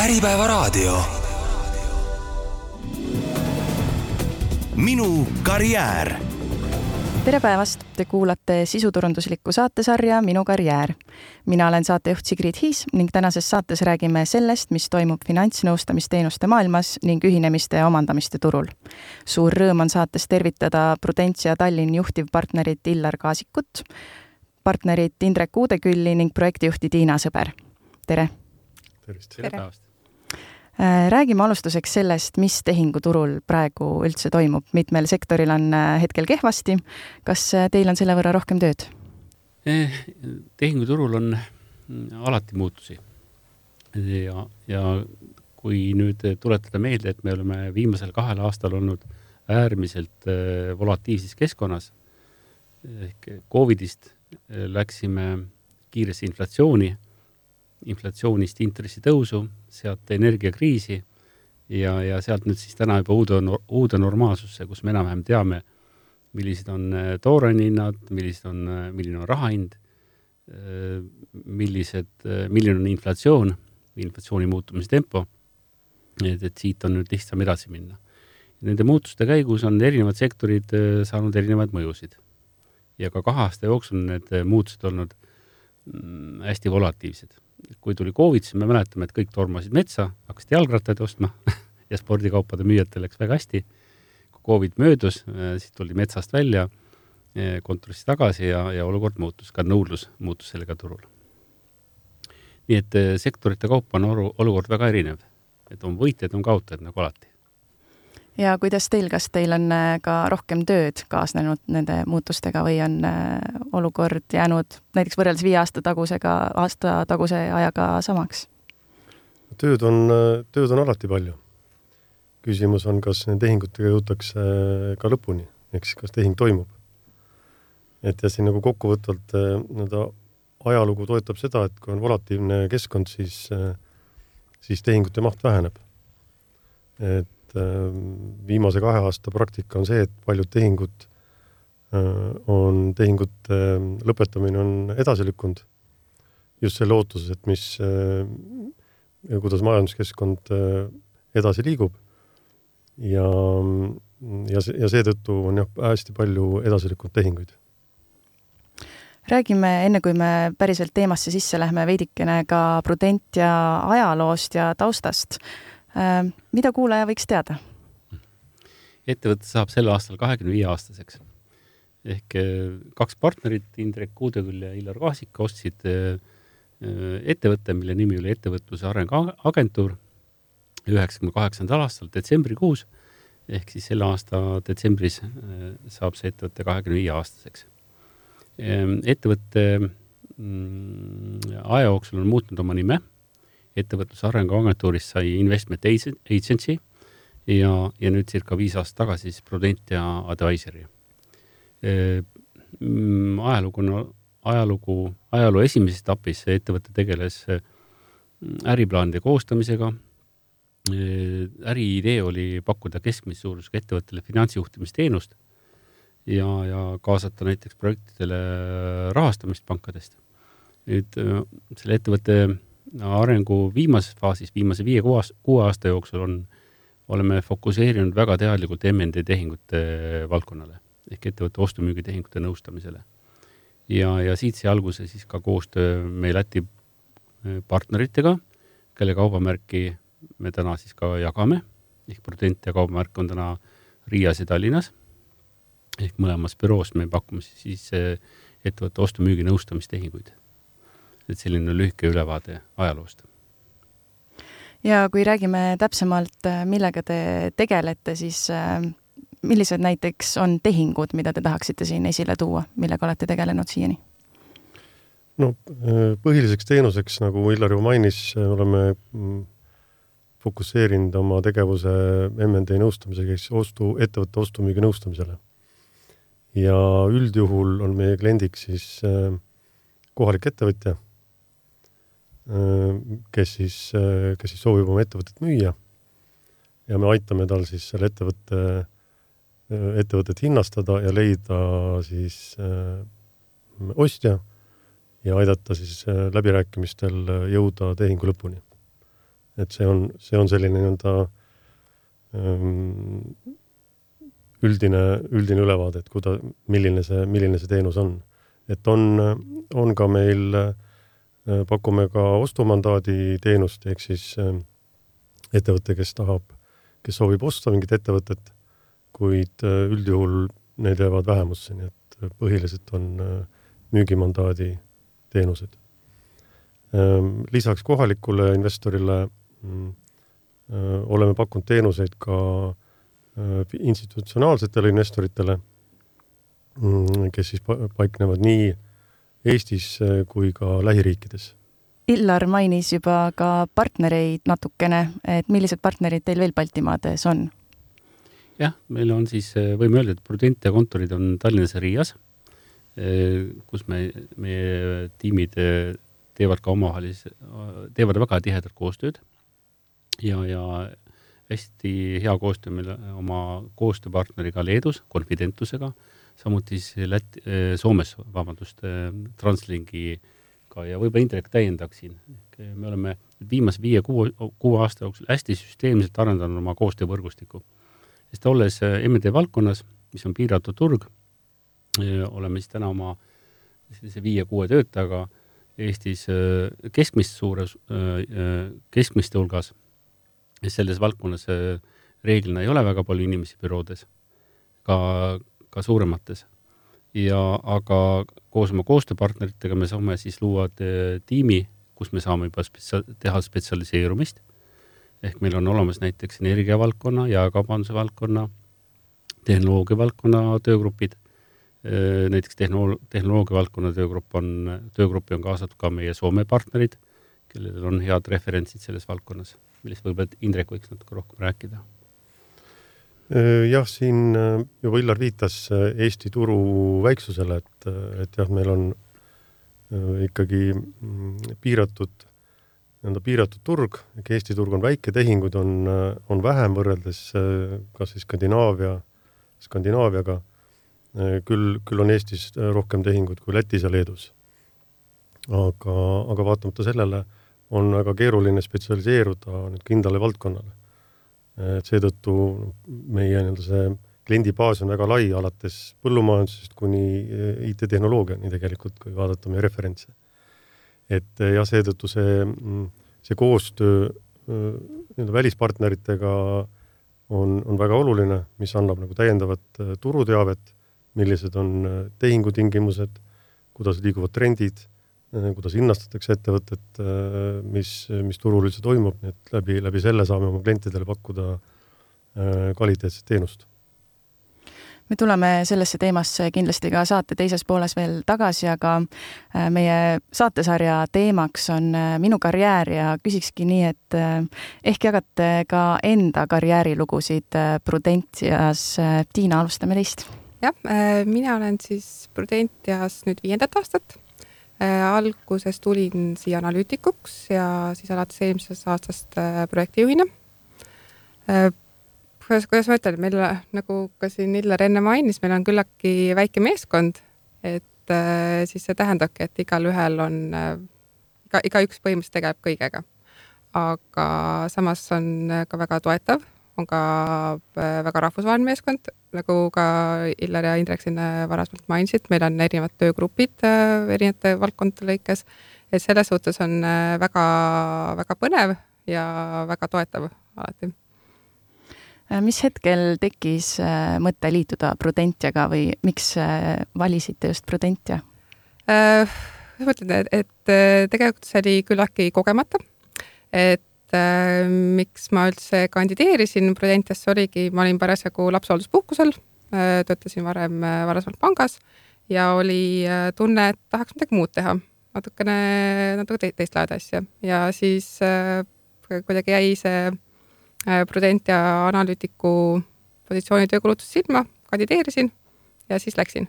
Äripäevaraadio. minu karjäär. tere päevast, te kuulate sisuturunduslikku saatesarja Minu karjäär. mina olen saatejuht Sigrid Hiis ning tänases saates räägime sellest, mis toimub finantsnõustamisteenuste maailmas ning ühinemiste ja omandamiste turul. suur rõõm on saates tervitada Prudentia Tallinn juhtivpartnerit Illar Kaasikut, partnerit Indrek Uudekülli ning projektijuhti Tiina Sõber. tere! tervist! tere päevast! Räägime alustuseks sellest, mis tehinguturul praegu üldse toimub, mitmel sektoril on hetkel kehvasti. kas teil on selle võrra rohkem tööd? tehinguturul on alati muutusi. ja, ja kui nüüd tuletada meelde, et me oleme viimasel kahel aastal olnud äärmiselt volatiivses keskkonnas ehk Covidist läksime kiiresse inflatsiooni, inflatsioonist intressitõusu, sealt energiakriisi ja, ja sealt nüüd siis täna juba uude, uude normaalsusse, kus me enam-vähem teame, millised on tooraine hinnad, millised on, milline on raha hind, millised, milline on inflatsioon, inflatsiooni muutumise tempo, et, et siit on nüüd lihtsam edasi minna. Nende muutuste käigus on erinevad sektorid saanud erinevaid mõjusid ja ka kahe aasta jooksul need muutused olnud mm, hästi volatiivsed. Kui tuli Covid, siis me mäletame, et kõik tormasid metsa, hakkasid jalgrattaid ostma ja spordikaupade müüjatel läks väga hästi. kui Covid möödus, siis tuldi metsast välja, kontorisse tagasi ja, ja olukord muutus, ka nõudlus muutus sellega turul. nii et sektorite kaupa on olu, olukord väga erinev, et on võitjaid, on kaotajaid nagu alati ja kuidas teil, kas teil on ka rohkem tööd kaasnenud nende muutustega või on olukord jäänud näiteks võrreldes viie aasta tagusega, aasta taguse ajaga samaks? tööd on, tööd on alati palju. küsimus on, kas nende tehingutega jõutakse ka lõpuni, ehk siis kas tehing toimub. et ja siin nagu kokkuvõtvalt nii-öelda ajalugu toetab seda, et kui on volatiivne keskkond, siis, siis tehingute maht väheneb. et viimase kahe aasta praktika on see, et paljud tehingud on, tehingute lõpetamine on edasi lükkunud. just selle ootuses, et mis, kuidas majanduskeskkond edasi liigub. ja, ja, ja seetõttu on jah, hästi palju edasi lükkunud tehinguid räägime, enne kui me päriselt teemasse sisse lähme, veidikene ka Prudentia ajaloost ja taustast mida kuulaja võiks teada? ettevõte saab sel aastal kahekümne viie aastaseks. ehk kaks partnerit, Indrek Kuudeküll ja Illar Kaasik, ostsid ettevõtte, mille nimi oli Ettevõtluse Arenguagentuur üheksakümne kaheksandal aastal detsembrikuus ehk siis selle aasta detsembris saab see ettevõte kahekümne viie aastaseks. ettevõtte mm, aja jooksul on muutnud oma nime ettevõtluse arenguagentuurist sai investment agency ja, ja nüüd circa viis aastat tagasi siis Prudentia Advisory e,. ajalugu, ajalugu, ajaloo esimeses etapis see ettevõte tegeles äriplaanide koostamisega e,. äriidee oli pakkuda keskmise suurusega ettevõttele finantsjuhtimisteenust ja, ja kaasata näiteks projektidele rahastamist pankadest. nüüd selle ettevõtte arengu viimases faasis, viimase viie-kuue kuue aasta jooksul on, oleme fokusseerinud väga teadlikult MND tehingute valdkonnale ehk ettevõtte ostu-müügitehingute nõustamisele. ja, ja siit sai alguse siis ka koostöö meie Läti äh, partneritega, kelle kaubamärki me täna siis ka jagame, ehk Prudentia kaubamärk on täna Riias ja Tallinnas. ehk mõlemas büroos me pakume siis äh, ettevõtte ostu-müügi nõustamistehinguid et selline lühike ülevaade ajaloost. ja kui räägime täpsemalt, millega te tegelete, siis äh, millised näiteks on tehingud, mida te tahaksite siin esile tuua, millega olete tegelenud siiani? no äh, põhiliseks teenuseks, nagu Illar juba mainis, oleme mm, fokusseerinud oma tegevuse MND nõustamisega, ehk siis ostu, ettevõtte ostu-müügi nõustamisele. ja üldjuhul on meie kliendiks siis äh, kohalik ettevõtja kes siis, kes siis soovib oma ettevõtet müüa. ja me aitame tal siis selle ettevõtte, ettevõtet hinnastada ja leida siis ostja ja aidata siis läbirääkimistel jõuda tehingu lõpuni. et see on, see on selline nii-öelda ähm, üldine, üldine ülevaade, et kuida-, milline see, milline see teenus on. et on, on ka meil, äh, pakume ka ostumandaadi teenust, ehk siis äh, ettevõte, kes tahab, kes soovib osta mingit ettevõtet, kuid äh, üldjuhul need jäävad vähemusse, nii et põhiliselt on müügimandaadi teenused. Ähm, lisaks kohalikule investorile mm, oleme pakkunud teenuseid ka äh, Äh, institutsionaalsetele investoritele, mm, kes siis paiknevad nii Eestis äh, kui ka lähiriikides. Illar mainis juba ka partnereid natukene, et millised partnerid teil veel Baltimaades on? jah, meil on siis, äh, võime öelda, et Prudentia kontorid on Tallinnas ja Riias, kus me, meie tiimid teevad ka omavahel, teevad väga tihedat koostööd ja, ja hästi hea koostöö meil oma koostööpartneriga Leedus, Confidentusega, samuti siis Läti, eh, Soomes, vabandust, eh, Translinkiga ja võib-olla Indrek täiendaksin. me oleme viimase viie-kuue, kuue aasta jooksul hästi süsteemselt arendanud oma koostöövõrgustikku. sest olles MD valdkonnas, mis on piiratud turg, oleme siis täna oma sellise viie-kuue töötajaga Eestis keskmist suure, keskmiste hulgas selles valdkonnas äh, reeglina ei ole väga palju inimesi büroodes, ka, ka suuremates. ja aga koos oma koostööpartneritega me saame siis luua tiimi, kus me saame juba spetsia-, teha spetsialiseerumist. ehk meil on olemas näiteks energiavaldkonna, jaekaubanduse valdkonna, tehnoloogia valdkonna töögrupid. Äh, näiteks tehnool-, tehnoloogia valdkonna töögrupp on, töögruppi on kaasatud ka meie Soome partnerid, kellel on head referentsid selles valdkonnas millest võib-olla Indrek võiks natuke rohkem rääkida? Jah, siin äh, juba Illar viitas äh, Eesti turu väiksusele, et, äh, et jah, meil on ikkagi mm, piiratud, nii-öelda piiratud turg, Eesti turg on väike, tehinguid on, on vähem võrreldes kas siis Skandinaavia, Skandinaaviaga. küll, küll on Eestis rohkem tehinguid kui Lätis ja Leedus. aga, aga vaatamata sellele on väga keeruline spetsialiseeruda nüüd kindlale valdkonnale. Et seetõttu meie nii-öelda see kliendibaas on väga lai, alates põllumajandusest kuni eh, IT-tehnoloogiani tegelikult, kui vaadata meie referentse. et eh, jah, seetõttu see, mm, see koostöö nii-öelda välispartneritega on, on väga oluline, mis annab nagu täiendavat turuteavet, millised on tehingutingimused, kuidas liiguvad trendid Äh, kuidas hinnastatakse ettevõtet, äh, mis, mis turul üldse toimub, nii et läbi, läbi selle saame oma klientidele pakkuda äh, kvaliteetset teenust. me tuleme sellesse teemasse kindlasti ka saate teises pooles veel tagasi, aga meie saatesarja teemaks on minu karjäär ja küsikski nii, et ehk jagate ka enda karjäärilugusid Prudentias. Tiina, alustame teist. jah, mina olen siis Prudentias nüüd viiendat aastat Äh, alguses tulin siia analüütikuks ja siis alates eelmisest aastast äh, projektijuhina. Äh, kuidas, kuidas ma ütlen, meil nagu ka siin Illar enne mainis, meil on küllaltki väike meeskond, et siis see tähendabki, et igalühel on, iga, igaüks põhimõtteliselt tegeleb kõigega. aga samas on ka väga toetav on ka äh, väga rahvusvaheline meeskond, nagu ka Illar ja Indrek siin äh, varasemalt mainisid, meil on erinevad töögrupid äh, erinevate valdkondade lõikes, et selles suhtes on väga-väga põnev ja väga toetav alati. mis hetkel tekkis mõte liituda Prudentiaga või miks valisite just Prudentia? ma ütlen, et tegelikult see oli küllaltki kogemata, et äh, miks ma üldse kandideerisin Prudentiasse oligi, ma olin parasjagu lapsehoolduspuhkusel äh,, töötasin varem äh, varasemalt pangas ja oli äh, tunne, et tahaks midagi muud teha, natukene, natuke te teist laadi asja ja siis äh, kuidagi jäi see äh, Prudentia analüütiku positsiooni töökulutus silma, kandideerisin ja siis läksin.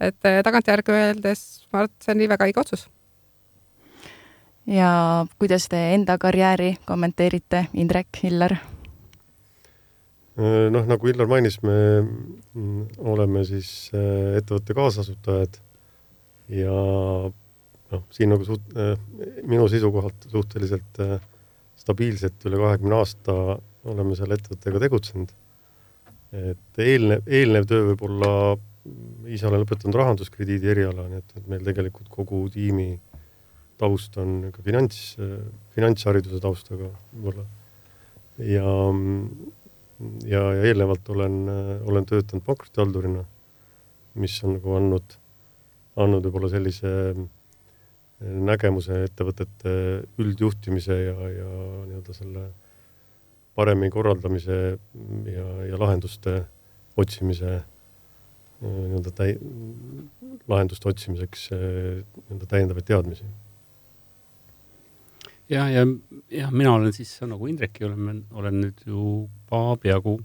et äh, tagantjärgi öeldes ma arvan, et see oli väga õige otsus ja kuidas te enda karjääri kommenteerite, Indrek, Illar? Äh, noh, nagu Illar mainis, me mm, oleme siis äh, ettevõtte kaasasutajad ja noh, siin nagu suht-, äh, minu seisukohalt suhteliselt stabiilselt üle kahekümne aasta oleme selle ettevõttega tegutsenud. et eelnev, eelnev töö võib-olla, ise olen lõpetanud rahanduskrediidi eriala, nii et, et meil tegelikult kogu tiimi taust on ka finants, finantshariduse taustaga võib-olla. ja, ja, ja eelnevalt olen, olen töötanud pankrotihaldurina, mis on nagu andnud, andnud võib-olla sellise nägemuse ettevõtete üldjuhtimise ja, ja nii-öelda selle paremini korraldamise ja, ja lahenduste otsimise nii-öelda täi-, lahenduste otsimiseks nii-öelda täiendavaid teadmisi. Ja, ja, jah, mina olen siis nagu Indrekki olen, olen nüüd juba peaaegu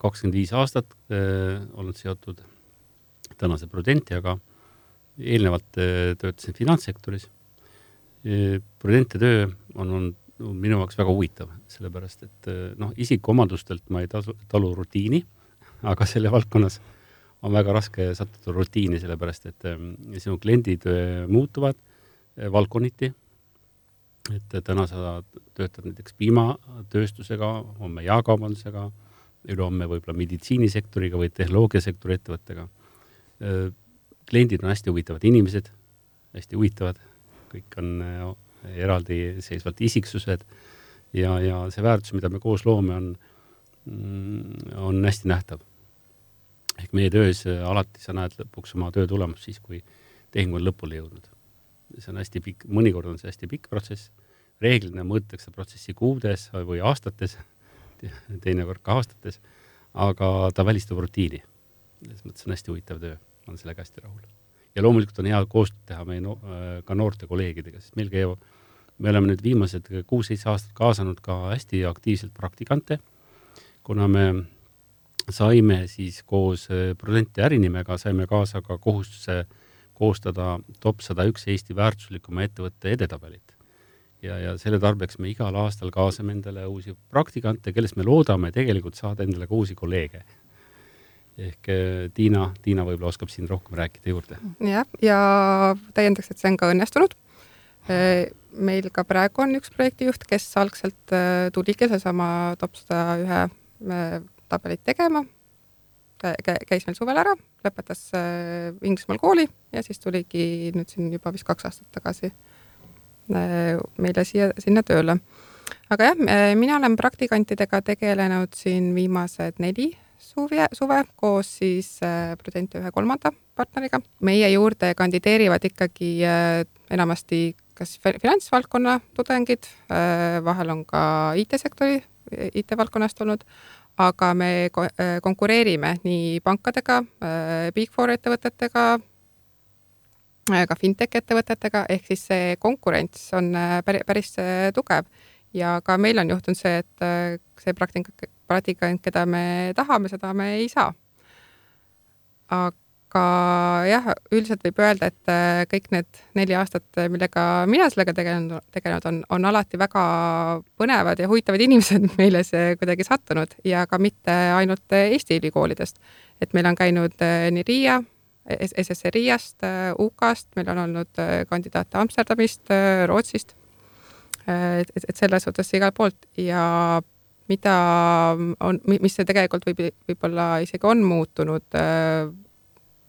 kakskümmend viis aastat äh, olnud seotud tänase Prudentiaga eelnevalt äh, töötasin finantssektoris. Prudente töö on olnud minu jaoks väga huvitav, sellepärast et äh, noh, isikuomadustelt ma ei tasu, talu rutiini, aga selle valdkonnas on väga raske sattuda rutiini, sellepärast et ähm, sinu kliendid äh, muutuvad valdkonniti. Et täna sa töötad näiteks piimatööstusega, homme jaekaubandusega, ülehomme võib-olla meditsiinisektoriga või tehnoloogiasektori ettevõttega kliendid on hästi huvitavad inimesed, hästi huvitavad, kõik on eraldiseisvalt isiksused ja, ja see väärtus, mida me koos loome, on, mm, on hästi nähtav. ehk meie töös alati sa näed lõpuks oma töö tulemust siis, kui tehing on lõpule jõudnud. See on hästi pikk, mõnikord on see hästi pikk protsess, reeglina mõõdetakse protsessi kuudes või aastates, teinekord ka aastates, aga ta välistab rutiini. selles mõttes on hästi huvitav töö olen sellega hästi rahul. ja loomulikult on hea koostööd teha meie no, äh, ka noorte kolleegidega, sest meil käivad, me oleme nüüd viimased kuus-seitse aastat kaasanud ka hästi aktiivselt praktikante, kuna me saime siis koos äh, Prudenti ärinimega, saime kaasa ka kohustuse koostada top sada üks Eesti väärtuslikuma ettevõtte edetabelit. ja, ja selle tarbeks me igal aastal kaasame endale uusi praktikante, kellest me loodame tegelikult saada endale ka uusi kolleege ehk äh, Tiina, Tiina võib-olla oskab siin rohkem rääkida juurde. jah, ja täiendaks, et see on ka õnnestunud. Äh, meil ka praegu on üks projektijuht, kes algselt äh, tuligi seesama top sada ühe tabelit tegema, käis meil suvel ära, lõpetas Inglismaal kooli ja siis tuligi nüüd siin juba vist kaks aastat tagasi meile siia, sinna tööle. aga jah, mina olen praktikantidega tegelenud siin viimased neli suve, suve koos siis äh, Prudente ühe kolmanda partneriga. meie juurde kandideerivad ikkagi äh, enamasti kas finantsvaldkonna tudengid, äh, vahel on ka IT-sektori, IT-valdkonnast olnud, aga me konkureerime nii pankadega, Big Four ettevõtetega, ka fintech ettevõtetega, ehk siis see konkurents on päris, tugev ja ka meil on juhtunud see, et äh, see praktika, praktikant, keda me tahame, seda me ei saa. aga jah, üldiselt võib öelda, et äh, kõik need neli aastat, millega mina sellega tegelenud, tegelenud on, on alati väga põnevad ja huvitavad inimesed meile see kuidagi sattunud ja ka mitte ainult Eesti ülikoolidest. et meil on käinud äh, nii Riia, SSRI-ast, UK-st, meil on olnud kandidaate Amsterdamist, Rootsist et, et, selles suhtes igal poolt ja mida on, mis see tegelikult võib, võib-olla isegi on muutunud äh,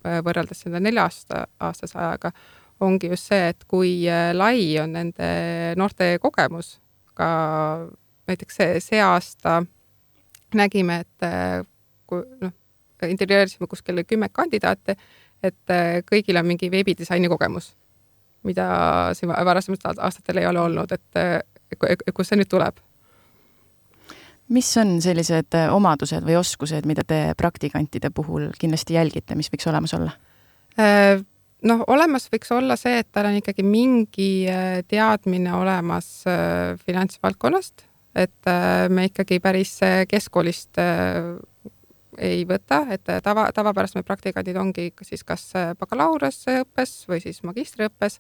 võrreldes selle nelja aasta, aastase ajaga, ongi just see, et kui äh, lai on nende noorte kogemus, ka näiteks see, see aasta nägime, et äh, kui noh, intervjueerisime kuskil kümme kandidaati, et kõigil on mingi veebidisaini kogemus mida siin varasematel aastatel ei ole olnud, et kust see nüüd tuleb? Mis on sellised omadused või oskused, mida te praktikantide puhul kindlasti jälgite, mis võiks olemas olla? Äh, noh, olemas võiks olla see, et tal on ikkagi mingi äh, teadmine olemas äh, finantsvaldkonnast, et me ikkagi päris keskkoolist ei võta, et tava, tavapäraselt meie praktikandid ongi siis kas bakalaureuseõppes või siis magistriõppes,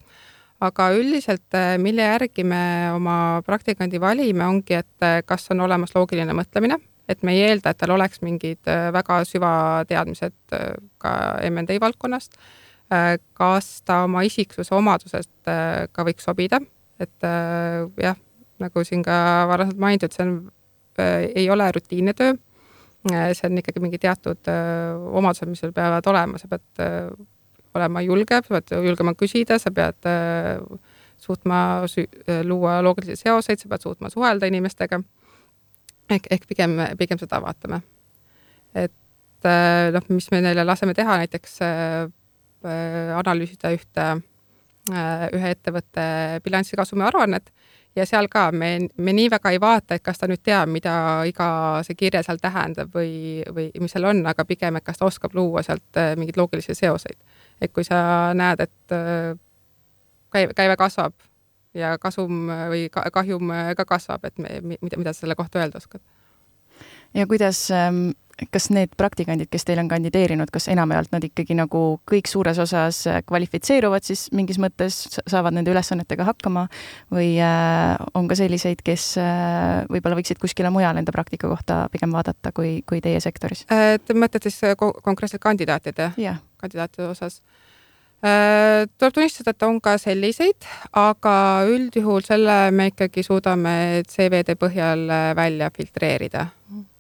aga üldiselt, mille järgi me oma praktikandi valime, ongi, et kas on olemas loogiline mõtlemine, et me ei eelda, et tal oleks mingid väga süvateadmised ka MND valdkonnast, kas ta oma isiksuse omadusest ka võiks sobida, et jah, nagu siin ka varasemalt mainitud, see on, ei ole rutiinne töö. see on ikkagi mingi teatud omadused, mis sul peavad olema, sa pead olema julge, sa pead julgema küsida, sa pead suutma luua loogilisi seoseid, sa pead suutma suhelda inimestega. ehk, ehk pigem, pigem seda vaatame. et noh, mis me neile laseme teha, näiteks analüüsida ühte Äh, ühe ettevõtte bilansikasumi aruannet ja seal ka me, me nii väga ei vaata, et kas ta nüüd teab, mida iga see kirje seal tähendab või, või mis seal on, aga pigem, et kas ta oskab luua sealt äh, mingeid loogilisi seoseid. Et kui sa näed, et äh, käive, käive kasvab ja kasum või kahjum ka kasvab, et me, mida, mida sa selle kohta öelda oskad? Ja kuidas ähm, kas need praktikandid, kes teil on kandideerinud, kas enamjaolt nad ikkagi nagu kõik suures osas kvalifitseeruvad siis mingis mõttes, saavad nende ülesannetega hakkama või äh, on ka selliseid, kes äh, võib-olla võiksid kuskile mujale enda praktika kohta pigem vaadata kui, kui teie sektoris? Äh, te mõtlete siis konkreetselt kandidaatide yeah., kandidaatide osas? tuleb tunnistada, et on ka selliseid, aga üldjuhul selle me ikkagi suudame CV-de põhjal välja filtreerida mm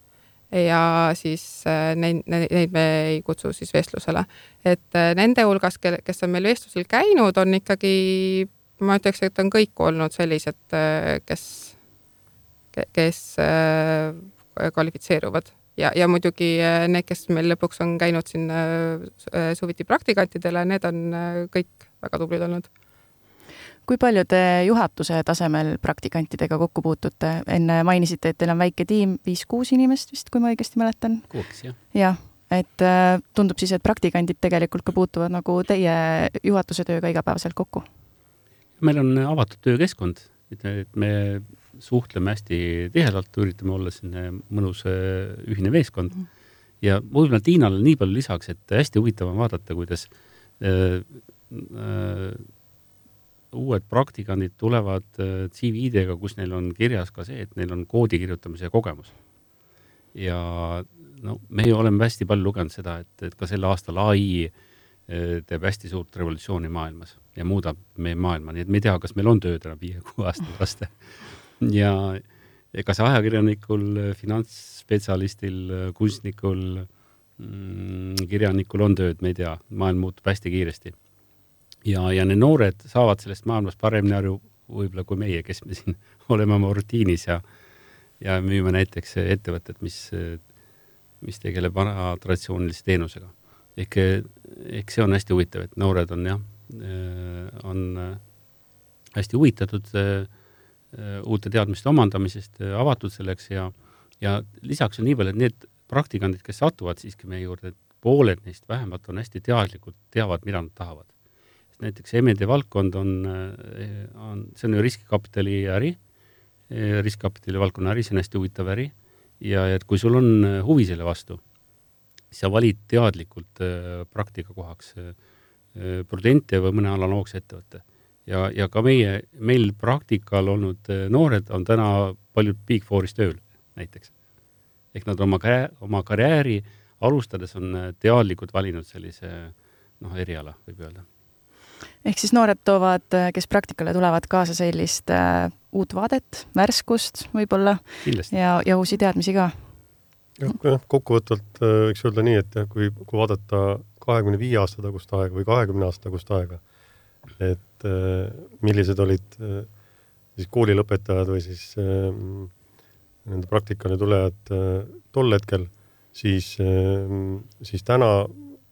ja siis äh, neid, neid me ei kutsu siis vestlusele. et äh, nende hulgas, kes on meil vestlusel käinud, on ikkagi, ma ütleks, et on kõik olnud sellised, äh, kes, kes kvalifitseeruvad ja, ja muidugi need, kes meil lõpuks on käinud siin suviti praktikantidele, need on kõik väga tublid olnud kui palju te juhatuse tasemel praktikantidega kokku puutute? enne mainisite, et teil on väike tiim, viis-kuus inimest vist, kui ma õigesti mäletan. kuueks, jah. jah, et äh, tundub siis, et praktikandid tegelikult ka puutuvad nagu teie juhatuse tööga igapäevaselt kokku? meil on avatud töökeskkond, et me suhtleme hästi tihedalt, üritame olla selline mõnus äh, ühine meeskond mm. ja võib-olla Tiinale nii palju lisaks, et hästi huvitav on vaadata, kuidas äh, äh, uued praktikandid tulevad äh, CV-dega, kus neil on kirjas ka see, et neil on koodi kirjutamise kogemus. ja no me oleme hästi palju lugenud seda, et, et ka sel aastal ai äh, teeb hästi suurt revolutsiooni maailmas ja muudab meie maailma, nii et me ei tea, kas meil on tööd enam viie-kuue aasta pärast. ja ega see ajakirjanikul, finantsspetsialistil, kunstnikul, mm, kirjanikul on tööd, me ei tea, maailm muutub hästi kiiresti ja, ja need noored saavad sellest maailmast paremini aru võib-olla kui meie, kes me siin oleme oma rutiinis ja, ja müüme näiteks ettevõtet, mis, mis tegeleb vana traditsioonilise teenusega. ehk, ehk see on hästi huvitav, et noored on jah, on hästi huvitatud uute teadmiste omandamisest, avatud selleks ja, ja lisaks on nii palju, et need praktikandid, kes satuvad siiski meie juurde, et pooled neist vähemalt on hästi teadlikud, teavad, mida nad tahavad näiteks M&A valdkond on, on, see on ju riskikapitali äri, riskikapitali valdkonna äri, see on hästi huvitav äri ja et kui sul on huvi selle vastu, sa valid teadlikult praktika kohaks Prudente või mõne analoogse ettevõtte. ja, ja ka meie, meil praktikal olnud noored on täna paljud Big Fouris tööl näiteks. ehk nad oma, oma karjääri alustades on teadlikult valinud sellise noh, eriala, võib öelda ehk siis noored toovad, kes praktikale tulevad, kaasa sellist äh, uut vaadet, värskust võib-olla ja, ja uusi teadmisi ka. jah, kokkuvõtvalt äh, võiks öelda nii, et jah, kui, kui vaadata kahekümne viie aasta tagust aega või kahekümne aasta tagust aega, et äh, millised olid äh, siis koolilõpetajad või siis äh, nende praktikale tulejad äh, tol hetkel, siis äh,, siis täna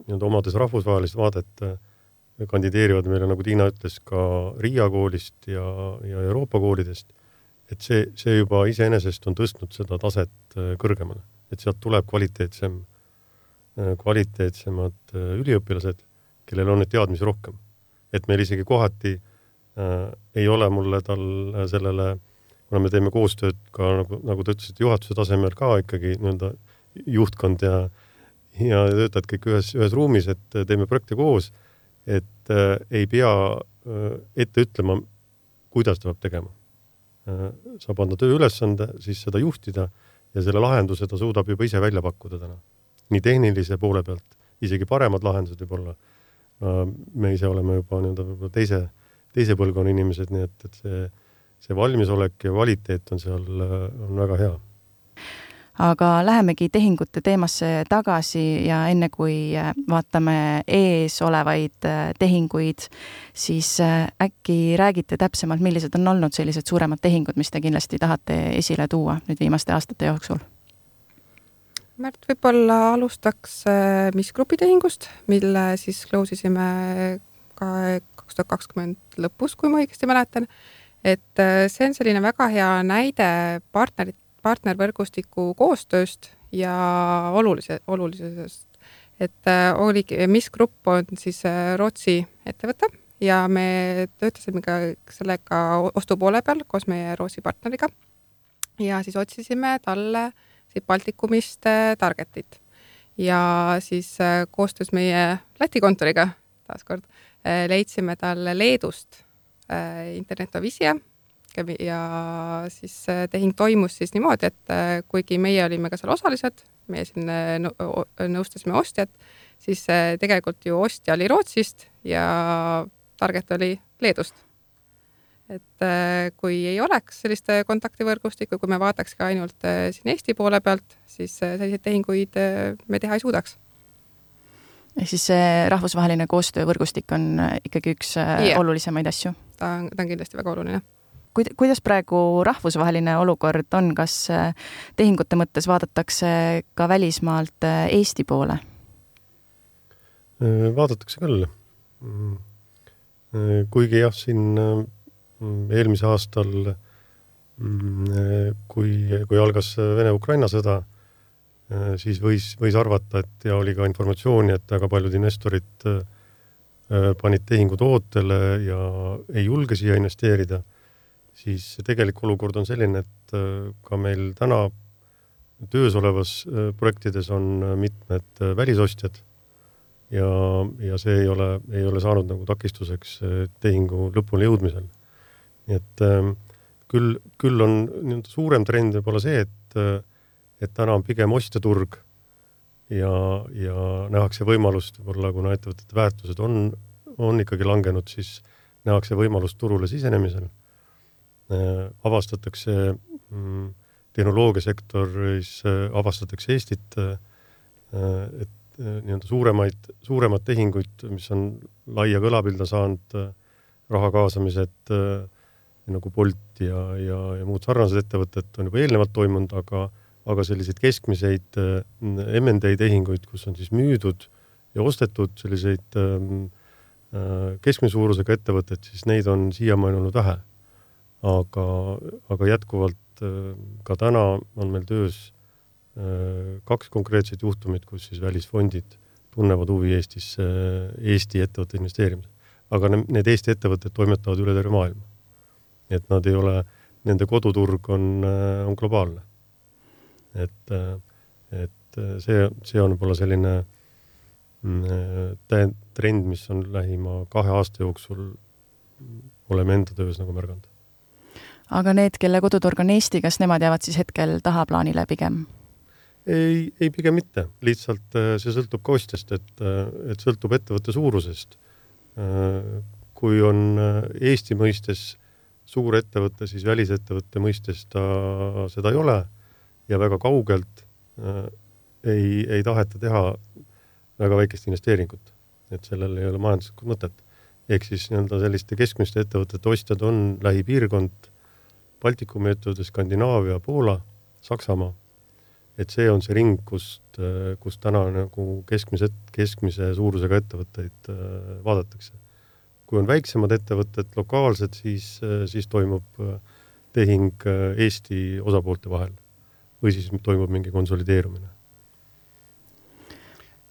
nii-öelda omades rahvusvahelist vaadet äh, kandideerivad meile, nagu Tiina ütles, ka Riia koolist ja, ja Euroopa koolidest. et see, see juba iseenesest on tõstnud seda taset äh, kõrgemale, et sealt tuleb kvaliteetsem, äh, kvaliteetsemad äh, üliõpilased, kellel on neid teadmisi rohkem. et meil isegi kohati äh, ei ole mulle tal sellele, kuna me teeme koostööd ka nagu, nagu te ütlesite, juhatuse tasemel ka ikkagi nii-öelda juhtkond ja ja töötavad kõik ühes, ühes ruumis, et teeme projekte koos et äh, ei pea äh, ette ütlema, kuidas ta peab tegema äh,. saab anda tööülesande, siis seda juhtida ja selle lahenduse ta suudab juba ise välja pakkuda täna. nii tehnilise poole pealt, isegi paremad lahendused võib-olla äh,. me ise oleme juba nii-öelda võib-olla teise, teise põlvkonna inimesed, nii et, et see see valmisolek ja kvaliteet on seal, on väga hea aga lähemegi tehingute teemasse tagasi ja enne kui äh, vaatame ees olevaid äh, tehinguid, siis äh, äkki räägite täpsemalt, millised on olnud sellised suuremad tehingud, mis te kindlasti tahate esile tuua nüüd viimaste aastate jooksul? Märt, võib-olla alustaks Mis Grupi tehingust, mille siis close isime ka kaks tuhat kakskümmend lõpus, kui ma õigesti mäletan. et see on selline väga hea näide partnerit, partnervõrgustiku koostööst ja olulise, olulisusest. et äh, oligi, Mis Grupp on siis äh, Rootsi ettevõte ja me töötasime ka sellega ostupoole peal koos meie Rootsi partneriga. ja siis otsisime talle siit Baltikumist äh, target'it ja siis koostöös meie Läti kontoriga taaskord leidsime talle Leedust Internetovisia ja siis tehing toimus siis niimoodi, et äh, kuigi meie olime ka seal osalised, meie siin äh, nõustasime ostjat, siis äh, tegelikult ju ostja oli Rootsist ja target oli Leedust. et kui ei oleks sellist kontaktivõrgustikku, kui me vaataks ka ainult siin Eesti poole pealt, siis selliseid tehinguid me teha ei suudaks ehk siis see rahvusvaheline koostöövõrgustik on ikkagi üks yeah. olulisemaid asju? ta on, ta on kindlasti väga oluline kuid-, kuidas praegu rahvusvaheline olukord on, kas äh, tehingute mõttes vaadatakse ka välismaalt äh, Eesti poole? Äh, vaadatakse küll. Mm. kuigi jah, siin eelmise aastal, mm, kui, kui algas Vene-Ukraina sõda, siis võis, võis arvata, et ja oli ka informatsiooni, et väga paljud investorid panid tehingud ootele ja ei julge siia investeerida siis tegelik olukord on selline, et äh, ka meil täna töös olevas äh, projektides on äh, mitmed välisostjad ja, ja see ei ole, ei ole saanud nagu takistuseks tehingu lõpuni jõudmisel. nii et ähm, küll, küll on nii-öelda suurem trend võib-olla see, et, et täna on pigem ostjaturg ja, ja nähakse võimalust võib-olla, kuna ettevõtete väärtused on, on ikkagi langenud, siis nähakse võimalust turule sisenemisel avastatakse mm, tehnoloogiasektoris, äh, avastatakse Eestit, äh, et nii-öelda suuremaid, suuremad tehinguid, mis on laia kõlapilda saanud, raha kaasamised nagu Bolt ja, ja, ja muud sarnased ettevõtted on juba eelnevalt toimunud, aga, aga selliseid keskmiseid M&A tehinguid, kus on siis müüdud ja ostetud selliseid keskmise suurusega ettevõtteid, siis neid on siiamaani olnud vähe aga, aga jätkuvalt äh, ka täna on meil töös äh, kaks konkreetset juhtumit, kus siis välisfondid tunnevad huvi Eestisse, Eesti ettevõtte investeerimisel. aga need Eesti ettevõtted toimetavad üle terve maailma. et nad ei ole, nende koduturg on, äh, on globaalne. et, et see, see on võib-olla selline mm, trend, mis on lähima kahe aasta jooksul, oleme enda töös nagu märganud aga need, kelle koduturg on Eesti, kas nemad jäävad siis hetkel tahaplaanile pigem? ei, ei pigem mitte, lihtsalt äh, see sõltub ka ostjast, et, äh, et sõltub ettevõtte suurusest. Äh, kui on Eesti mõistes suur ettevõte, siis välisettevõtte mõistes ta seda ei ole ja väga kaugelt ei, ei taheta teha väga väikest investeeringut, et sellel ei ole majanduslikku mõtet. ehk siis nii-öelda selliste keskmiste ettevõtete ostjad on lähipiirkond Baltikumi ettevõtted, Skandinaavia, Poola, Saksamaa. et see on see ring, kust, kust täna nagu keskmise, keskmise suurusega ettevõtteid äh, vaadatakse. kui on väiksemad ettevõtted, lokaalsed, siis, siis toimub äh, tehing äh, Eesti osapoolte vahel või siis toimub mingi konsolideerumine.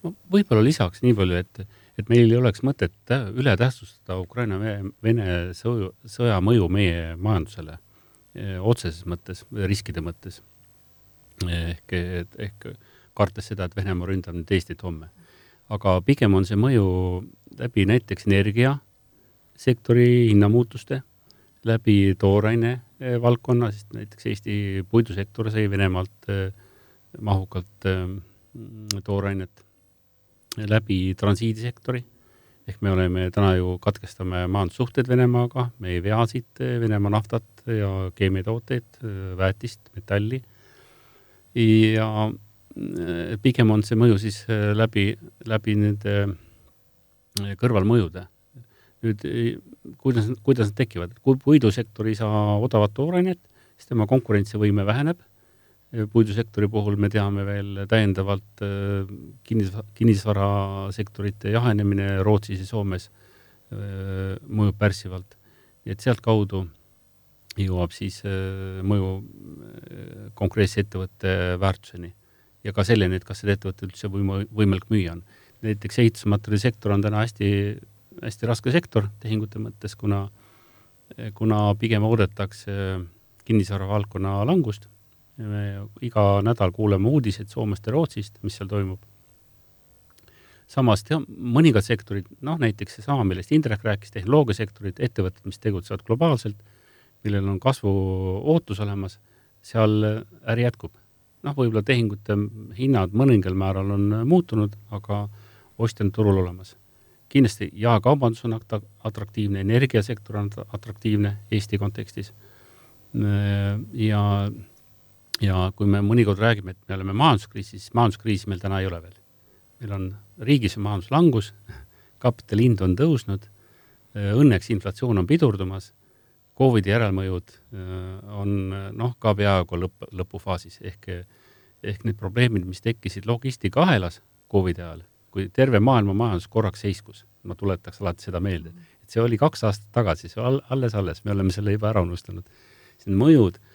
no võib-olla lisaks nii palju, et, et meil ei oleks mõtet üle tähtsustada Ukraina-Vene sõja mõju meie majandusele otseses mõttes, riskide mõttes. ehk, ehk kartes seda, et Venemaa ründab nüüd Eestit homme. aga pigem on see mõju läbi näiteks energiasektori hinnamuutuste, läbi tooraine eh, valdkonna, sest näiteks Eesti puidusektor sai Venemaalt eh, mahukalt toorainet, läbi transiidisektori ehk me oleme täna ju, katkestame majandussuhted Venemaaga, me ei vea siit Venemaa naftat ja keemiatooteid, väetist, metalli. ja pigem on see mõju siis läbi, läbi nende kõrvalmõjude. nüüd kuidas, kuidas nad tekivad, kui puidusektor ei saa odavat toorainet, siis tema konkurentsivõime väheneb puidusektori puhul me teame veel täiendavalt äh, kinnis, kinnisvarasektorite jahenemine Rootsis ja Soomes äh, mõjub pärssivalt. et sealtkaudu jõuab siis äh, mõju konkreetse ettevõtte väärtuseni ja ka selleni, et kas seda ettevõtet üldse võima-, võimalik müüa on. näiteks ehitusmaterjalisektor on täna hästi, hästi raske sektor tehingute mõttes, kuna, kuna pigem oodatakse kinnisvara valdkonna langust me iga nädal kuuleme uudiseid Soomest ja Rootsist, mis seal toimub. samas teha, mõningad sektorid, noh näiteks seesama, millest Indrek rääkis, tehnoloogiasektorid, ettevõtted, mis tegutsevad globaalselt, millel on kasvu ootus olemas, seal äri jätkub. noh, võib-olla tehingute hinnad mõningal määral on muutunud, aga ostja on turul olemas. kindlasti jaekaubandus on atraktiivne, energiasektor on atraktiivne Eesti kontekstis ja ja kui me mõnikord räägime, et me oleme majanduskriisis, siis majanduskriisi meil täna ei ole veel. meil on riigis majanduslangus, kapitali hind on tõusnud, õnneks inflatsioon on pidurdumas, Covidi järelmõjud on noh, ka peaaegu lõpp, lõpufaasis ehk, ehk need probleemid, mis tekkisid logistikahelas Covidi ajal, kui terve maailma majandus korraks seiskus, ma tuletaks alati seda meelde, et see oli kaks aastat tagasi, see alles-alles, me oleme selle juba ära unustanud. Need mõjud Äh,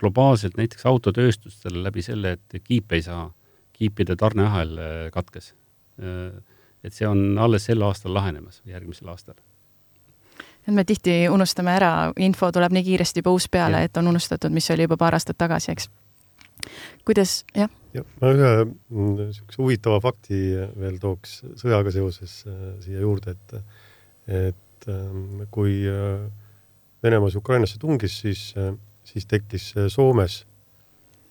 globaalselt näiteks autotööstustele läbi selle, et kiipe ei saa, kiipide tarneahel äh, katkes. Äh, et see on alles sel aastal lahenemas, järgmisel aastal. et me tihti unustame ära, info tuleb nii kiiresti juba uus peale, et on unustatud, mis oli juba paar aastat tagasi, eks. kuidas, jah? jah, ma ühe niisuguse huvitava fakti veel tooks sõjaga seoses siia juurde, et, et ähm, kui Venemaa siis Ukrainasse tungis, siis siis tekkis äh, Soomes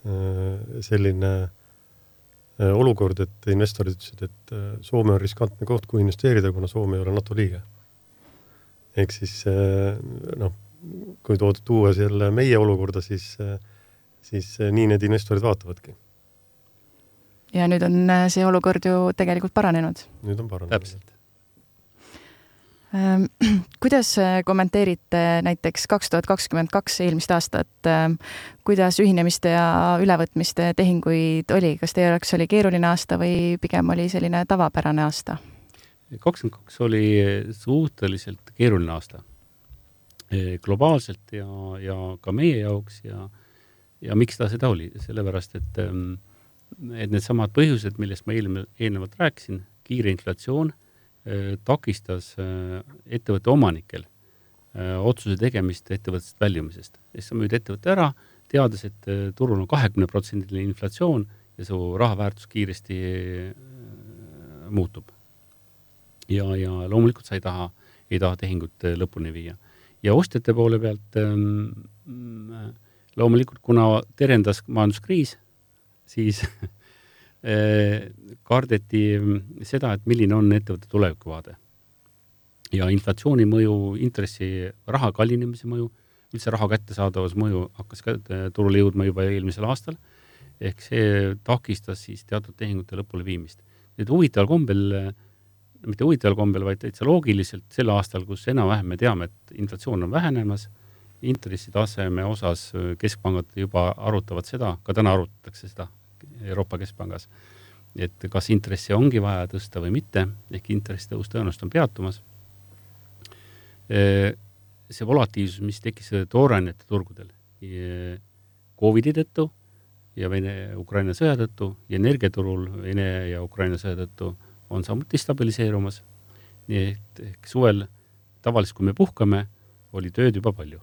äh, selline äh, olukord, et investorid ütlesid, et Soome on riskantne koht, kuhu investeerida, kuna Soome ei ole NATO liige. ehk siis noh, kui tood, tuua selle meie olukorda, siis, siis nii need investorid vaatavadki. ja nüüd on see olukord ju tegelikult paranenud. nüüd on paranenud. täpselt kuidas kommenteerite näiteks kaks tuhat kakskümmend kaks eelmist aastat, ehm, kuidas ühinemiste ja ülevõtmiste tehinguid oli, kas teie jaoks oli keeruline aasta või pigem oli selline tavapärane aasta? kakskümmend kaks oli suhteliselt keeruline aasta. Globaalselt ja, ja ka meie jaoks ja, ja miks ta seda oli, sellepärast et, ehm, et needsamad põhjused, millest ma eelmine, eelnevalt rääkisin, kiire inflatsioon Äh, takistas äh, ettevõtte omanikel äh, otsuse tegemist ettevõttest väljumisest. siis sa müüd ettevõtte ära, teades, et turul on kahekümneprotsendiline inflatsioon ja su raha väärtus kiiresti muutub. ja, ja loomulikult sa ei taha, ei taha tehingut lõpuni viia. ja ostjate poole pealt ähm, loomulikult, kuna terendas majanduskriis, siis Äh, kardeti mm, seda, et milline on ettevõtte tulevikuvaade. ja inflatsiooni mõju, intressi, raha kallinemise mõju, üldse raha kättesaadavuse mõju hakkas ka äh, turule jõudma juba eelmisel aastal, ehk see takistas siis teatud tehingute lõpuleviimist. nüüd huvitaval kombel, mitte huvitaval kombel, vaid täitsa loogiliselt sel aastal, kus enam-vähem me teame, et inflatsioon on vähenemas, intressitaseme osas keskpangad juba arutavad seda, ka täna arutatakse seda, Euroopa Keskpangas. et kas intressi ongi vaja tõsta või mitte, ehk intressitõus tõenäoliselt on peatumas. see volatiivsus, mis tekkis toorainete turgudel Covidi tõttu ja Vene-Ukraina sõja tõttu ja energiaturul Vene ja Ukraina sõja tõttu on samuti stabiliseerumas. nii et ehk suvel tavaliselt, kui me puhkame, oli tööd juba palju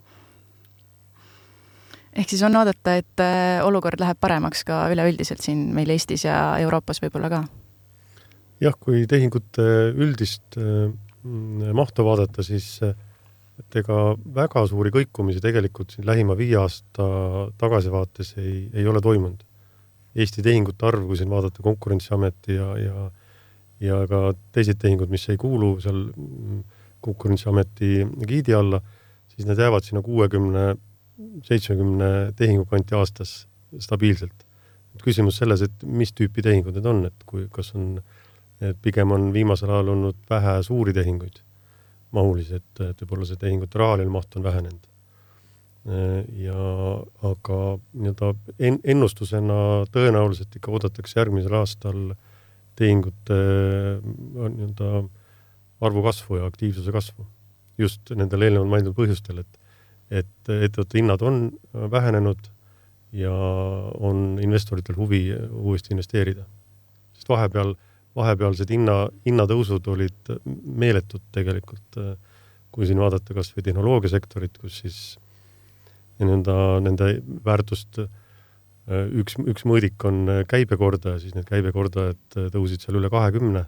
ehk siis on oodata, et äh, olukord läheb paremaks ka üleüldiselt siin meil Eestis ja Euroopas võib-olla ka? jah, kui tehingute üldist äh, mahtu vaadata, siis äh, et ega väga suuri kõikumisi tegelikult siin lähima viie aasta tagasivaates ei, ei ole toimunud. Eesti tehingute arv, kui siin vaadata Konkurentsiameti ja, ja ja ka teised tehingud, mis ei kuulu seal Konkurentsiameti giidi alla, siis need jäävad sinna kuuekümne, seitsmekümne tehingu kanti aastas stabiilselt. küsimus selles, et mis tüüpi tehingud need on, et kui, kas on, et pigem on viimasel ajal olnud vähe suuri tehinguid, mahulisi, et, et võib-olla see tehingute rahaline maht on vähenenud ja aga nii-öelda en-, ennustusena tõenäoliselt ikka oodatakse järgmisel aastal tehingute nii-öelda arvu kasvu ja aktiivsuse kasvu. just nendel eelnevalt mainitud põhjustel, et, et ettevõtte hinnad on vähenenud ja on investoritel huvi uuesti investeerida. sest vahepeal, vahepealsed hinna, hinnatõusud olid meeletud tegelikult, kui siin vaadata kas või tehnoloogiasektorit, kus siis nii-öelda nende väärtust üks, üks mõõdik on käibekordaja, siis need käibekordajad tõusid seal üle kahekümne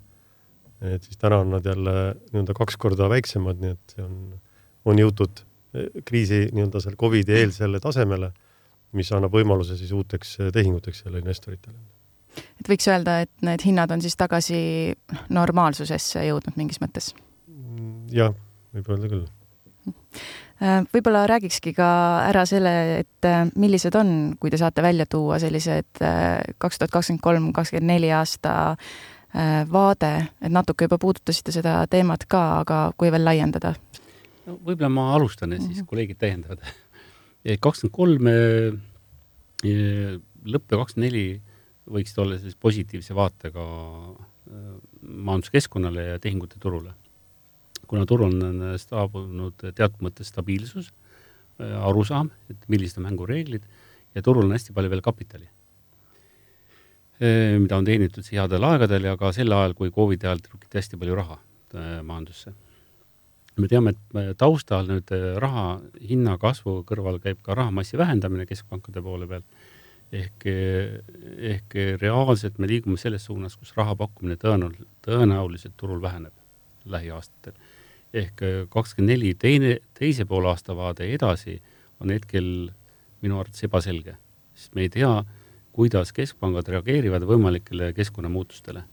et siis täna on nad jälle nii-öelda kaks korda väiksemad, nii et see on, on jõutud kriisi nii-öelda seal Covidi eelsele tasemele, mis annab võimaluse siis uuteks eh, tehinguteks jälle investoritele. et võiks öelda, et need hinnad on siis tagasi noh, normaalsusesse jõudnud mingis mõttes? Mm, jah, võib öelda küll äh, võib-olla räägikski ka ära selle, et äh, millised on, kui te saate välja tuua sellised äh, kaks tuhat kakskümmend kolm, kakskümmend neli aasta Äh, vaade, et natuke juba puudutasite seda teemat ka, aga kui veel laiendada? No võib-olla ma alustan ja siis mm -hmm. kolleegid täiendavad. kakskümmend kolm äh, lõpp ja kakskümmend neli võiksid olla sellise positiivse vaatega äh, majanduskeskkonnale ja tehingute turule. kuna turul on saabunud teatud mõttes stabiilsus, arusaam, et millised on mängureeglid ja turul on hästi palju veel kapitali mida on teenitud headel aegadel ja ka sel ajal, kui Covidi ajal trükiti hästi palju raha majandusse. Me teame, et eh, taustal nüüd raha hinna kasvu kõrval käib ka rahamassi vähendamine keskpankade poole pealt. ehk, ehk reaalselt me liigume selles suunas, kus raha pakkumine tõenäoliselt, tõenäoliselt turul väheneb lähiaastatel. ehk kakskümmend neli teine, teise poole aasta vaade edasi on hetkel minu arvates ebaselge, sest me ei tea kuidas keskpangad reageerivad võimalikele keskkonnamuutustele.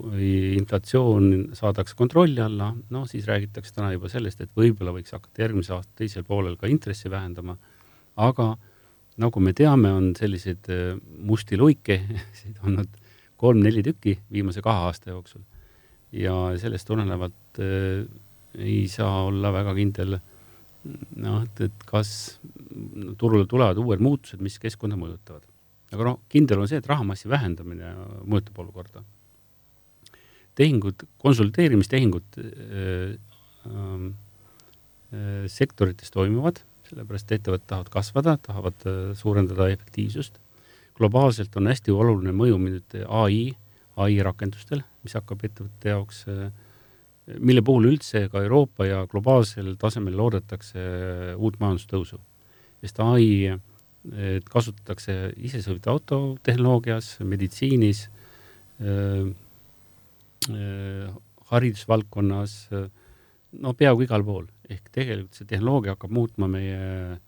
Kui inflatsioon saadakse kontrolli alla, no siis räägitakse täna juba sellest, et võib-olla võiks hakata järgmise aasta teisel poolel ka intressi vähendama, aga nagu me teame, on selliseid äh, musti luike olnud kolm-neli tükki viimase kahe aasta jooksul. ja sellest tulenevalt äh, ei saa olla väga kindel noh, et, et kas turule tulevad uued muutused, mis keskkonda mõjutavad aga noh, kindel on see, et rahamassi vähendamine mõjutab olukorda. Tehingud, konsolideerimistehingud äh, äh, sektorites toimuvad, sellepärast ettevõtted tahavad kasvada, tahavad äh, suurendada efektiivsust. globaalselt on hästi oluline mõju nüüd ai, ai rakendustel, mis hakkab ettevõtete jaoks mille puhul üldse ka Euroopa ja globaalsel tasemel loodetakse uut majandustõusu. sest ai kasutatakse isesõitva auto tehnoloogias, meditsiinis haridusvaldkonnas äh,, no peaaegu igal pool. ehk tegelikult see tehnoloogia hakkab muutma meie,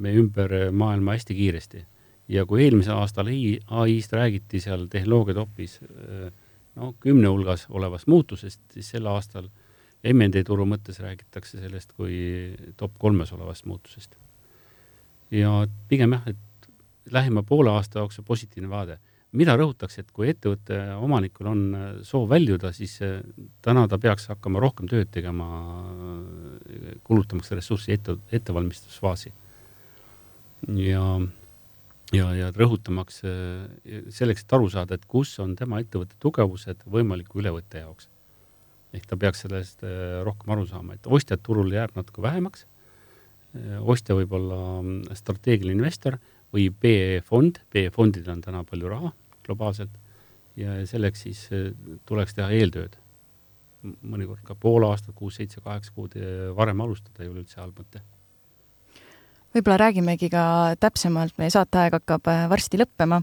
meie ümber maailma hästi kiiresti. ja kui eelmisel aastal ai-st räägiti seal tehnoloogia topis äh, no kümne hulgas olevast muutusest, siis sel aastal MND turu mõttes räägitakse sellest kui top kolmes olevast muutusest ja pigem jah, et lähima poole aasta jooksul positiivne vaade. Mida rõhutakse, et kui ettevõtte omanikul on äh, soov väljuda, siis äh, täna ta peaks hakkama rohkem tööd tegema, äh, kulutamaks ressurssi ette, ettevalmistusfaasi. ja, ja, ja rõhutamaks selleks, et aru saada, et kus on tema ettevõtte tugevused võimaliku ülevõtte jaoks. ehk ta peaks sellest rohkem aru saama, et ostjad turul jääb natuke vähemaks Äh, ostja võib olla mm, strateegiline investor või PE-fond, PE-fondidel on täna palju raha globaalselt ja selleks siis äh, tuleks teha eeltööd. mõnikord ka pool aastat, kuus, seitse, kaheksa kuud äh, varem alustada ei ole üldse halb mõte võib-olla räägimegi ka täpsemalt, meie saateaeg hakkab äh, varsti lõppema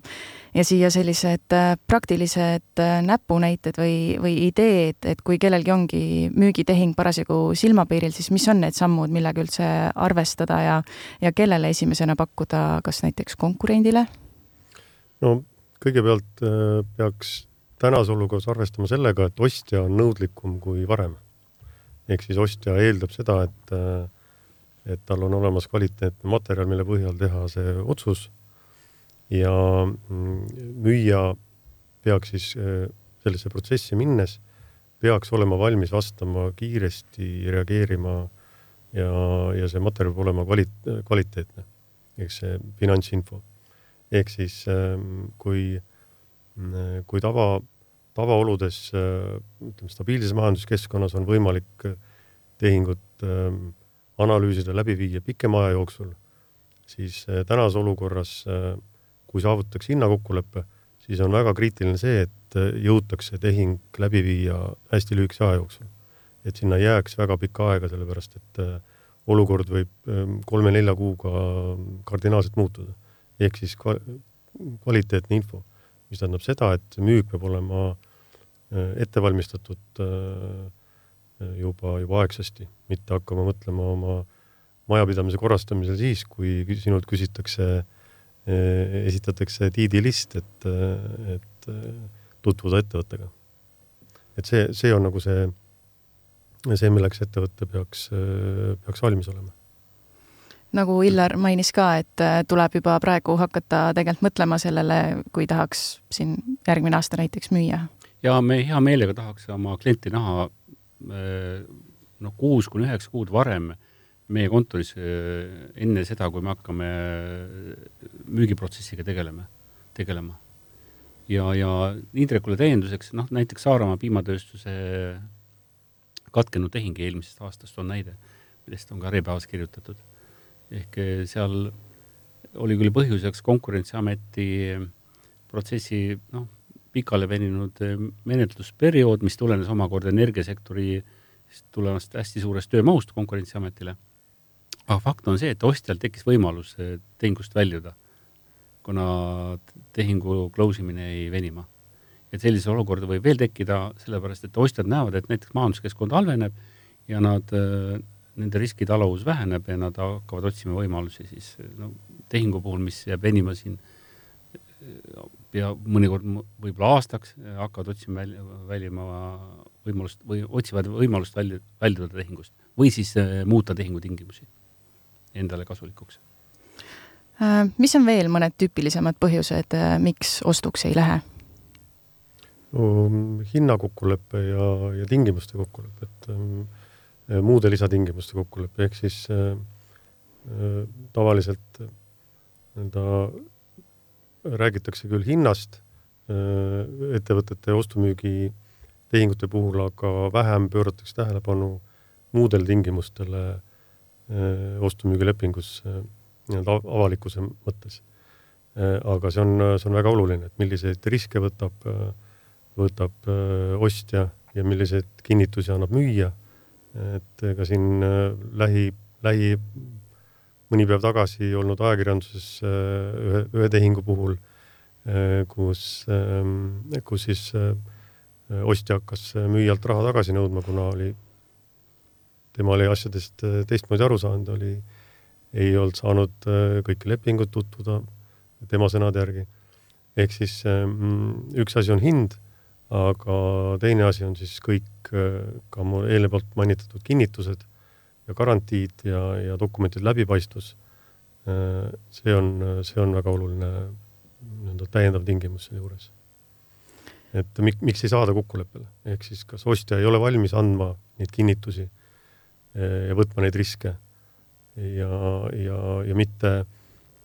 ja siia sellised praktilised näpunäited või, või ideed, et kui kellelgi ongi müügitehing parasjagu silmapiiril, siis mis on need sammud, millega üldse arvestada ja, ja kellele esimesena pakkuda, kas näiteks konkurendile? no kõigepealt peaks tänases olukorras arvestama sellega, et ostja on nõudlikum kui varem. ehk siis ostja eeldab seda, et, et tal on olemas kvaliteetne materjal, mille põhjal teha see otsus ja mm, müüja peaks siis sellesse protsessi minnes, peaks olema valmis vastama kiiresti, reageerima ja, ja see materjal peab olema kvali-, kvaliteetne, ehk see finantsinfo. Ehk siis kui, kui tava tavaoludes, äh, ütleme stabiilses majanduskeskkonnas on võimalik äh, tehingut ähm, analüüsida, läbi viia pikema aja jooksul, siis äh, tänases olukorras, kui saavutatakse hinnakokkulepe, siis on väga kriitiline see, et jõutakse tehing läbi viia hästi lühikese aja jooksul. et sinna jääks väga pikka aega, sellepärast et olukord võib ähm, kolme-nelja kuuga kardinaalselt muutuda. Ehk siis kvaliteetne info, mis tähendab seda, et müük peab olema Äh, ette valmistatud äh, juba, juba aegsasti, mitte hakkama mõtlema oma majapidamise korrastamisel siis, kui sinult küsitakse, äh, esitatakse tiidilist, et, et tutvuda ettevõttega. et see, see on nagu see, see, milleks ettevõte peaks, peaks valmis olema nagu Illar mainis ka, et tuleb juba praegu hakata tegelikult mõtlema sellele, kui tahaks siin järgmine aasta näiteks müüa ja me hea meelega tahaks oma klienti näha eh, noh, kuus kuni üheksa kuud varem meie kontoris eh, enne seda, kui me hakkame müügiprotsessiga tegelema, tegelema. ja, ja Indrekule täienduseks, noh näiteks Saaremaa piimatööstuse katkenud tehing eelmisest aastast on näide, millest on ka Äripäevas kirjutatud. Ehk eh, seal oli küll põhjuseks Konkurentsiameti protsessi noh, pikale veninud eh, menetlusperiood, mis tulenes omakorda energiasektori tulevast hästi suurest töömahust Konkurentsiametile. aga fakt on see, et ostjal tekkis võimalus eh, tehingust väljuda, kuna tehingu close imine jäi venima. et sellise olukorda võib veel tekkida, sellepärast et ostjad näevad, et näiteks majanduskeskkond halveneb ja nad, eh, nende riskitaluvus väheneb ja nad hakkavad otsima võimalusi siis no tehingu puhul, mis jääb venima siin ja mõnikord võib-olla aastaks hakkavad otsima välja, väljuma võimalust või otsivad võimalust välja, väljuda tehingust või siis äh, muuta tehingutingimusi endale kasulikuks. Äh, mis on veel mõned tüüpilisemad põhjused, äh, miks ostuks ei lähe? no hinnakokkulepe ja, ja tingimuste kokkulepe, et äh, muude lisatingimuste kokkulepe, ehk siis äh, tavaliselt nii-öelda räägitakse küll hinnast äh, ettevõtete ostu-müügi tehingute puhul, aga vähem pööratakse tähelepanu muudele tingimustele äh, ostu-müügilepingus äh, nii-öelda avalikkuse mõttes. aga see on, see on väga oluline, et milliseid riske võtab, võtab ostja ja milliseid kinnitusi annab müüja. Et ega siin lähi, lähi mõni päev tagasi olnud ajakirjanduses äh, ühe, ühe tehingu puhul, äh, kus, ähm, kus siis äh, ostja hakkas müüjalt raha tagasi nõudma, kuna oli, tema oli asjadest teistmoodi aru saanud, oli, ei olnud saanud kõiki lepinguid tutvuda tema sõnade järgi. ehk siis ähm, üks asi on hind, aga teine asi on siis kõik ka mu eelnevalt mainitud kinnitused ja garantiid ja, ja dokumentide läbipaistvus. Äh, see on, see on väga oluline nii-öelda täiendav tingimus selle juures. et mik-, miks ei saada kokkuleppele, ehk siis kas ostja ei ole valmis andma neid kinnitusi äh, ja võtma neid riske ja, ja, ja mitte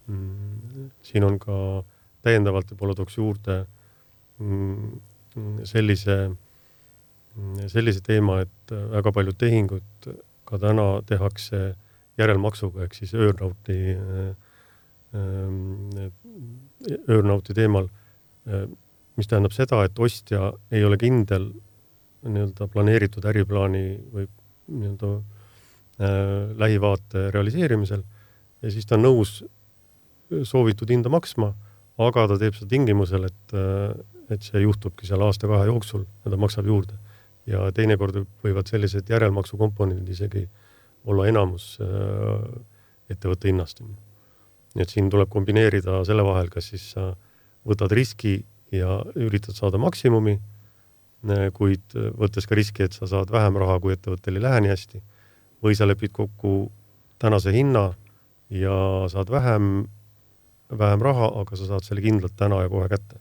mm, siin on ka täiendavalt võib-olla tooks juurde mm, sellise, sellise teema, et väga paljud tehingud ka täna tehakse järelmaksuga ehk siis earnouti, earnouti teemal, mis tähendab seda, et ostja ei ole kindel nii-öelda planeeritud äriplaani või nii-öelda äh, lähivaate realiseerimisel ja siis ta on nõus soovitud hinda maksma, aga ta teeb seda tingimusel, et, et see juhtubki seal aasta-kahe jooksul ja ta maksab juurde ja teinekord võivad sellised järelmaksukomponendid isegi olla enamus äh, ettevõtte hinnast. nii et siin tuleb kombineerida selle vahel, kas siis sa võtad riski ja üritad saada maksimumi, kuid võttes ka riski, et sa saad vähem raha, kui ettevõttel ei lähe nii hästi, või sa lepid kokku tänase hinna ja saad vähem, vähem raha, aga sa saad selle kindlalt täna ja kohe kätte.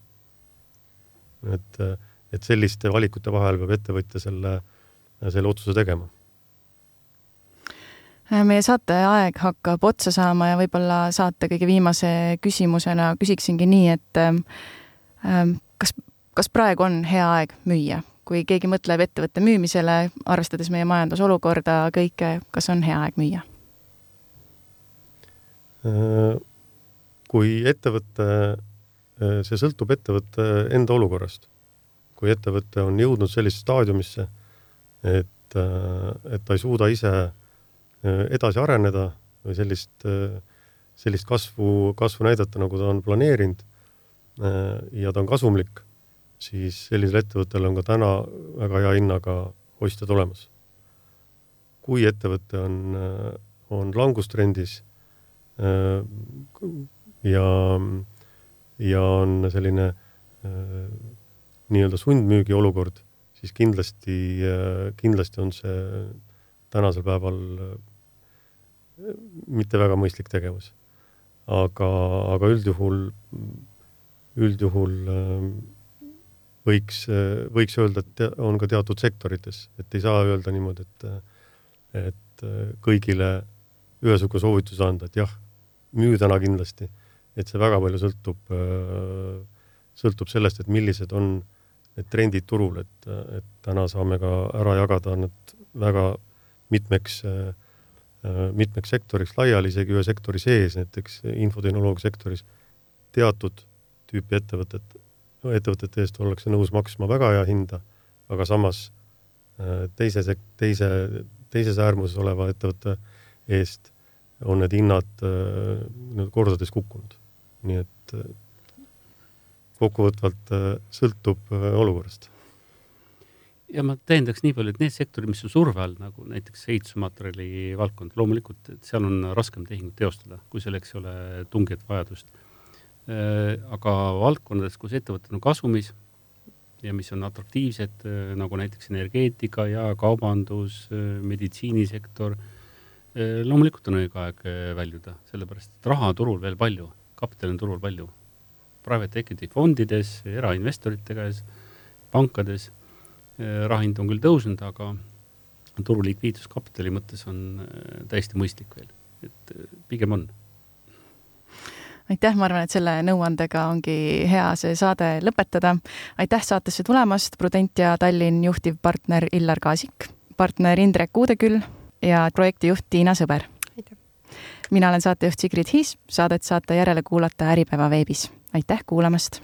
Et, et selliste valikute vahel peab ettevõtja selle, selle otsuse tegema meie saate aeg hakkab otsa saama ja võib-olla saate kõige viimase küsimusena küsiksingi nii, et ähm, kas, kas praegu on hea aeg müüa? kui keegi mõtleb ettevõtte müümisele, arvestades meie majandusolukorda, kõike, kas on hea aeg müüa? Äh, kui ettevõte, see sõltub ettevõtte enda olukorrast. kui ettevõte on jõudnud sellisesse staadiumisse, et, äh, et ta ei suuda ise edasi areneda või sellist, sellist kasvu, kasvu näidata, nagu ta on planeerinud ja ta on kasumlik, siis sellisel ettevõttel on ka täna väga hea hinnaga ostjad olemas. kui ettevõte on, on langustrendis Äh, ja, ja on selline äh, nii-öelda sundmüügi olukord, siis kindlasti, äh, kindlasti on see tänasel päeval mitte väga mõistlik tegevus. aga, aga üldjuhul, üldjuhul võiks, võiks öelda, et on ka teatud sektorites, et ei saa öelda niimoodi, et, et kõigile ühesuguse soovituse anda, et jah, müü täna kindlasti, et see väga palju sõltub, äh, sõltub sellest, et millised on need trendid turul, et, et täna saame ka ära jagada need väga mitmeks, äh, mitmeks sektoriks laiali, isegi ühe sektori sees, näiteks infotehnoloogia sektoris teatud tüüpi ettevõtet, ettevõtete eest ollakse nõus maksma väga hea hinda, aga samas äh, teise, teise, teises äärmuses oleva ettevõtte eest on need hinnad äh, kordades kukkunud. Nii et äh, kokkuvõtvalt äh, sõltub olukorrast. ja ma täiendaks nii palju, et need sektorid, mis on surve all, nagu näiteks ehitusmaterjali valdkond, loomulikult, et seal on raskem tehingut teostada, kui selleks ei ole tungivat vajadust. aga valdkondades, kus ettevõtted on kasumis ja mis on atraktiivsed, nagu näiteks energeetika ja kaubandus, meditsiinisektor Äh, loomulikult on õige aeg äh, väljuda, sellepärast et raha turul veel palju, kapitali on turul palju. Private equity fondides, erainvestorite käes, pankades äh, raha hind on küll tõusnud, aga turu likviidsus kapitali mõttes on täiesti mõistlik veel, et pigem on aitäh, ma arvan, et selle nõuandega ongi hea see saade lõpetada. aitäh saatesse tulemast, Prudentia Tallinn juhtivpartner Illar Kaasik, partner Indrek Uudeküll ja projektijuht Tiina Sõber. Mina olen saatejuht Sigrid Hiis, saadet saate järele kuulata Äripäeva veebis. aitäh kuulamast!